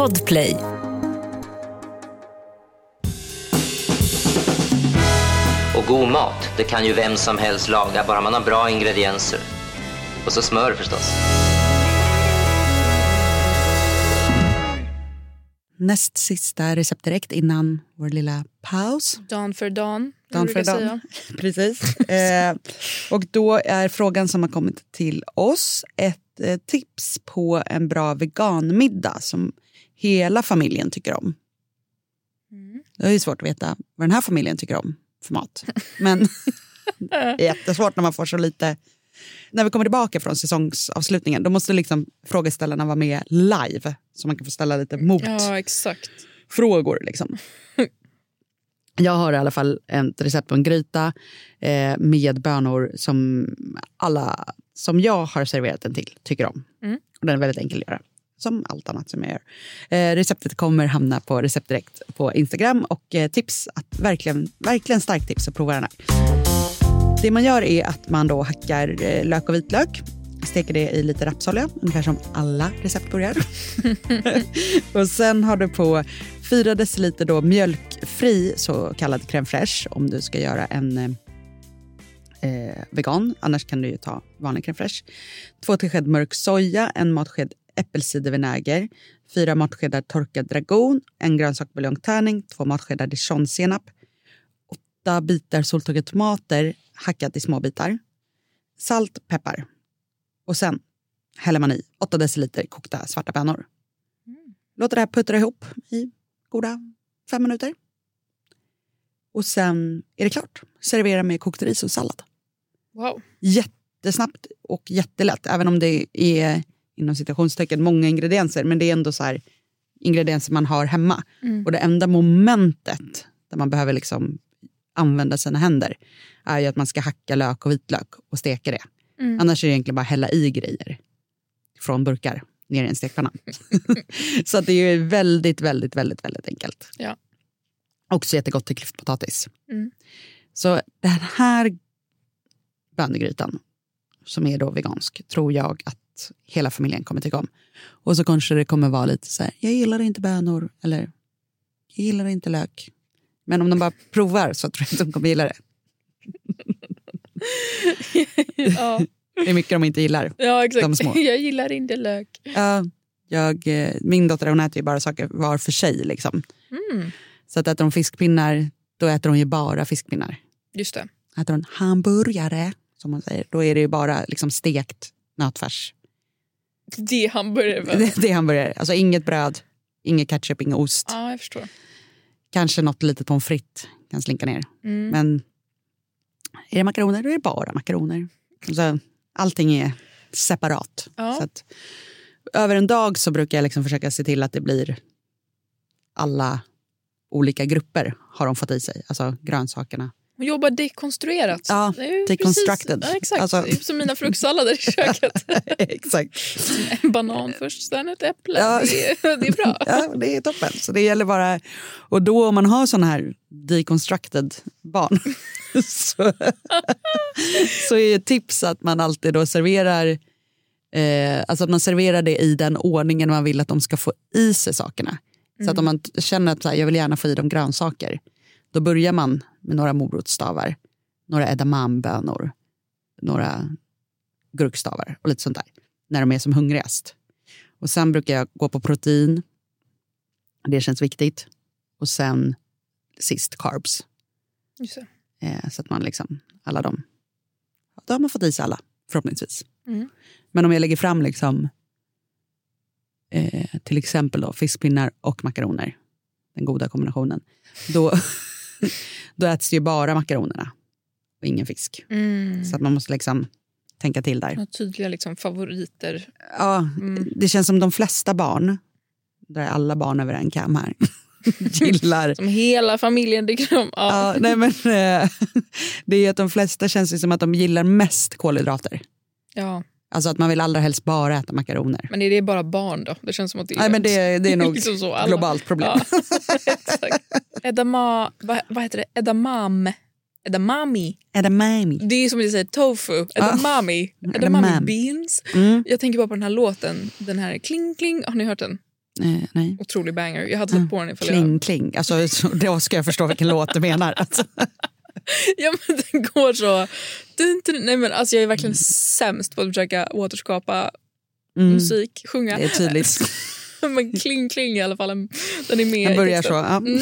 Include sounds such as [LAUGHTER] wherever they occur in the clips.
Podplay. Och god mat, det kan ju vem som helst laga, bara man har bra ingredienser. Och så smör förstås. Näst sista recept direkt innan vår lilla paus. Dan för dan. Dan för dan. [LAUGHS] Precis. Eh, och då är frågan som har kommit till oss ett eh, tips på en bra veganmiddag som hela familjen tycker om. Mm. Det är ju svårt att veta vad den här familjen tycker om för mat. Men det [LAUGHS] är jättesvårt när man får så lite... När vi kommer tillbaka från säsongsavslutningen då måste liksom frågeställarna vara med live så man kan få ställa lite Ja, exakt. motfrågor. Liksom. [LAUGHS] Jag har i alla fall ett recept på en gryta eh, med bönor som alla som jag har serverat den till tycker om. Mm. Och den är väldigt enkel att göra, som allt annat som jag gör. Eh, receptet kommer hamna på Recept Direkt på Instagram och eh, tips att verkligen, verkligen starkt tips att prova den här. Det man gör är att man då hackar eh, lök och vitlök, steker det i lite rapsolja, ungefär som alla recept börjar. [LAUGHS] och sen har du på 4 deciliter då mjölkfri så kallad crème fraîche om du ska göra en eh, eh vegan. Annars kan du ju ta vanlig crème fraîche. Två tesked mörk soja, en matsked äppelcidervinäger, fyra matskedar torkad dragon, en grönsaksbuljongtärning, två matskedar dijonsenap, åtta bitar soltorkade tomater hackat i små bitar, salt, peppar. Och sen häller man i 8 deciliter kokta svarta bönor. Låter det här puttra ihop i goda fem minuter. Och sen är det klart. Servera med kokt ris och sallad. Wow. Jättesnabbt och jättelätt. Även om det är inom citationstecken många ingredienser. Men det är ändå så här, ingredienser man har hemma. Och det enda momentet där man behöver liksom använda sina händer är ju att man ska hacka lök och vitlök och steka det. Annars är det egentligen bara hälla i grejer från burkar ner i en stekpanna. [LAUGHS] så att det är väldigt, väldigt, väldigt, väldigt enkelt. Ja. Också jättegott till klyftpotatis. Mm. Så den här bönegrytan, som är då vegansk, tror jag att hela familjen kommer tycka om. Och så kanske det kommer vara lite så här, jag gillar inte bönor, eller jag gillar inte lök. Men om de bara provar så tror jag att de kommer gilla det. [LAUGHS] Ja, Det är mycket de inte gillar. ja De exakt. små. [LAUGHS] Jag gillar inte lök. Ja, jag, eh, min dotter hon äter ju bara saker var för sig. Liksom. Mm. Så att äter hon fiskpinnar, då äter hon ju bara fiskpinnar. Just det. Äter hon hamburgare, som man säger, då är det ju bara liksom stekt nötfärs. Det är hamburgare. Det, [LAUGHS] det är hamburgare. Alltså inget bröd, inget ketchup, ingen ost. Ja, jag förstår. Kanske något litet pommes frites kan slinka ner. Mm. Men är det makaroner, då är det bara makaroner. Så allting är separat. Ja. Så att, över en dag så brukar jag liksom försöka se till att det blir alla olika grupper har de fått i sig. Alltså grönsakerna. Hon jobbar dekonstruerat. Ja, deconstructed. Ja, exakt. Alltså- som mina fruktsallader i [LAUGHS] köket. [LAUGHS] Exakt. En [LAUGHS] banan först, sen ett äpple. Ja. Det, är, det är bra. Ja, det är toppen. Så det gäller bara... Och då om man har sån här deconstructed barn så, så är ett tips att man alltid då serverar eh, alltså att man serverar det i den ordningen man vill att de ska få i sig sakerna. Så att om man känner att så här, jag vill gärna få i dem grönsaker då börjar man med några morotsstavar, några edamamebönor, några gurkstavar och lite sånt där när de är som hungrigast. Och sen brukar jag gå på protein. Det känns viktigt. Och sen sist carbs. Just det. Eh, så att man liksom, alla de, då har man fått i sig alla förhoppningsvis. Mm. Men om jag lägger fram liksom, eh, till exempel då, fiskpinnar och makaroner, den goda kombinationen, då, [LAUGHS] [LAUGHS] då äts ju bara makaronerna och ingen fisk. Mm. Så att man måste liksom tänka till där. Tydliga liksom, favoriter. Ja, Mm. Det känns som de flesta barn, där är alla barn över en kam här, [LAUGHS] gillar... Som hela familjen tycker om. Ja. Nej men, eh, [LAUGHS] det är att de flesta känns det som att de gillar mest kolhydrater. ja. Alltså att man vill allra helst bara äta makaroner. Men är det bara barn då? Det känns som att det är, Nej men det, det är [LAUGHS] nog liksom så, alla. globalt problem. Ja. [LAUGHS] Exakt. Edama, vad, vad heter det? Edamame. Edamami. Edamame. Det är som att säga tofu. Edamami. Edamami Edamame. beans. Mm. Jag tänker bara på den här låten. Den här kling kling. Har ni hört den? Eh, nej. Otrolig banger. Jag hade satt på den ifall Kling, jag... kling. Alltså, så, då ska jag förstå vilken låt du menar. [LAUGHS] Alltså. Ja, men den går så... Dun, dun, nej, men alltså, jag är verkligen sämst på att försöka återskapa Mm, musik, sjunga. det är tydligt. [LAUGHS] men kling kling i alla fall. Den är med Den börjar så. Ja. Mm.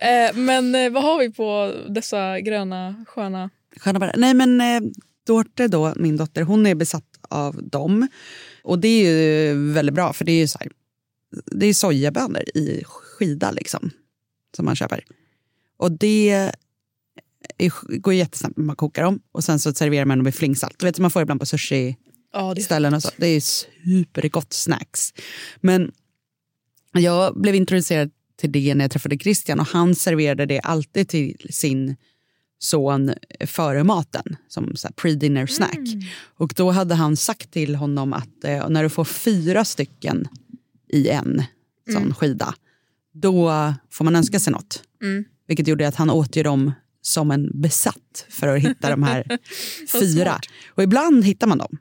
[LAUGHS] eh, men eh, vad har vi på dessa gröna sköna... Sköna bara. Nej men eh, Dorte då, min dotter, hon är besatt av dem. Och det är ju väldigt bra för det är ju så här, det är sojabönor i skida liksom. Som man köper. Och det är, går jättesnabbt när man kokar dem. Och sen så serverar man dem med flingsalt. Du vet som man får ibland på sushi Ja, ställen och så. Det är supergott snacks. Men jag blev introducerad till det när jag träffade Christian och han serverade det alltid till sin son före maten som pre-dinner snack. Och då hade han sagt till honom att eh, när du får fyra stycken i en sån skida, då får man önska sig något. Mm. Vilket gjorde att han åt ju dem som en besatt för att hitta de här [LAUGHS] fyra. Och ibland hittar man dem.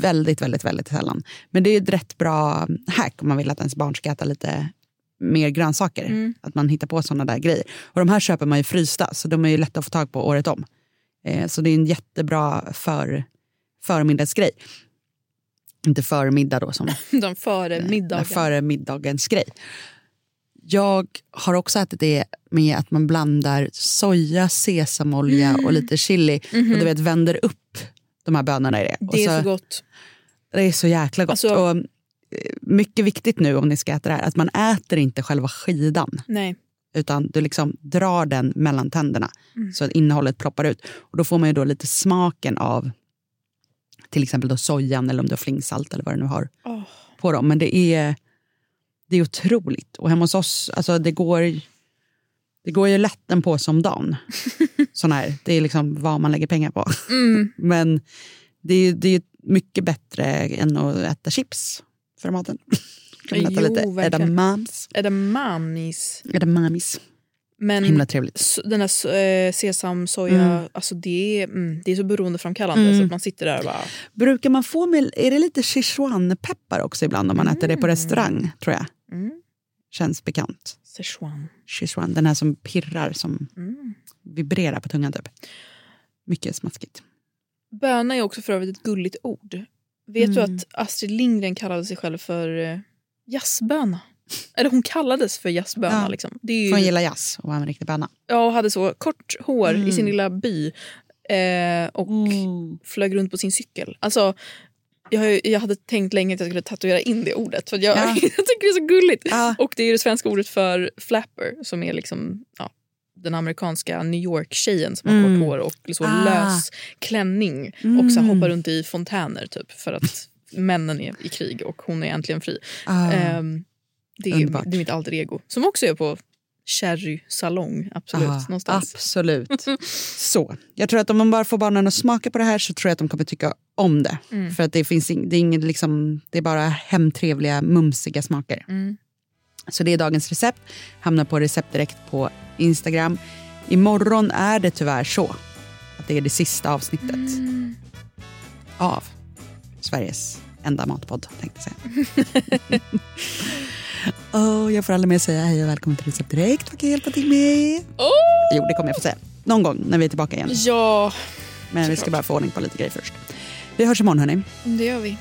Väldigt, väldigt, väldigt sällan. Men det är ett rätt bra hack om man vill att ens barn ska äta lite mer grönsaker. Att man hittar på sådana där grejer. Och de här köper man ju frysta, så de är ju lätta att få tag på året om. Eh, så det är en jättebra för, förmiddagsgrej. Inte förmiddag då, som [LAUGHS] De före middagen. före middagens grej. Jag har också ätit det med att man blandar soja, sesamolja och lite chili och du vet vänder upp de här bönorna i det. Det är och så gott. Det är så jäkla gott. Alltså- och, eh, mycket viktigt nu om ni ska äta det här, att man äter inte själva skidan Nej. utan du liksom drar den mellan tänderna så att innehållet ploppar ut. Och Då får man ju då lite smaken av till exempel då sojan eller om du har flingsalt eller vad du nu har Åh. på dem. Men det är, det är otroligt. Och hemma hos oss, alltså det går, det går ju lätt en påse om dagen. [LAUGHS] Sån här, det är liksom vad man lägger pengar på. Mm. [LAUGHS] Men det är, det är mycket bättre än att äta chips för maten. [LAUGHS] kan man äta Jo, lite edamams. Edamamis. Edamamis. Men Himla trevligt. den där eh, sesam, soja, Mm. alltså det, är, mm, det är så beroendeframkallande Mm. så att man sitter där och bara... Brukar man få med, är det lite Sichuan-peppar också ibland om man äter det på restaurang? tror jag. Mm. Känns bekant. Szechuan. Sichuan, den här som pirrar, som Mm. vibrerar på tungan typ. Mycket smaskigt. Böna är också för övrigt ett gulligt ord. Vet du Mm. att Astrid Lindgren kallade sig själv för eh, jazzböna? Eller hon kallades för jazzböna. Ja. Liksom. Det är ju, För hon gillar jazz och var en riktig böna. ja, och hade så kort hår i sin Mm. lilla by eh, och flög runt på sin cykel. Alltså, jag, har jag hade tänkt länge att jag skulle tatuera in det ordet. För jag, Ja. [LAUGHS] jag tycker det är så gulligt. Ja. Och det är det svenska ordet för flapper som är liksom ja, den amerikanska New York-tjejen som har Mm. kort hår och så Ah. lös klänning och så hoppar runt i fontäner typ för att männen är i krig och hon är äntligen fri. Ah. Ehm, det, är, det är mitt alter ego som också är på Cherry salong. Absolut. Ah, någonstans. Absolut. [LAUGHS] Så, jag tror att om man bara får barnen att smaka på det här så tror jag att de kommer tycka om det. Mm. För att det finns ing, det är inget liksom, det är bara hemtrevliga, mumsiga smaker. Mm. Så det är dagens recept. Hamnar på recept direkt på Instagram. Imorgon är det tyvärr så att det är det sista avsnittet Mm. av Sveriges enda matpodd, tänkte jag säga. [LAUGHS] oh, jag får aldrig mer säga hej och välkommen till Recept Direkt. Vad kan jag hjälpa till med? Åh! Jo, det kommer jag få säga. Någon gång när vi är tillbaka igen. Ja, Men vi ska såklart. bara få ordning på lite grejer först. Vi hörs imorgon hörni. det gör vi.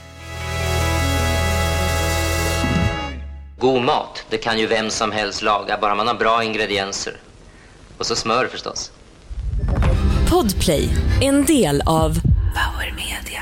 God mat, det kan ju vem som helst laga, bara man har bra ingredienser. Och så smör förstås. Podplay, en del av Power Media.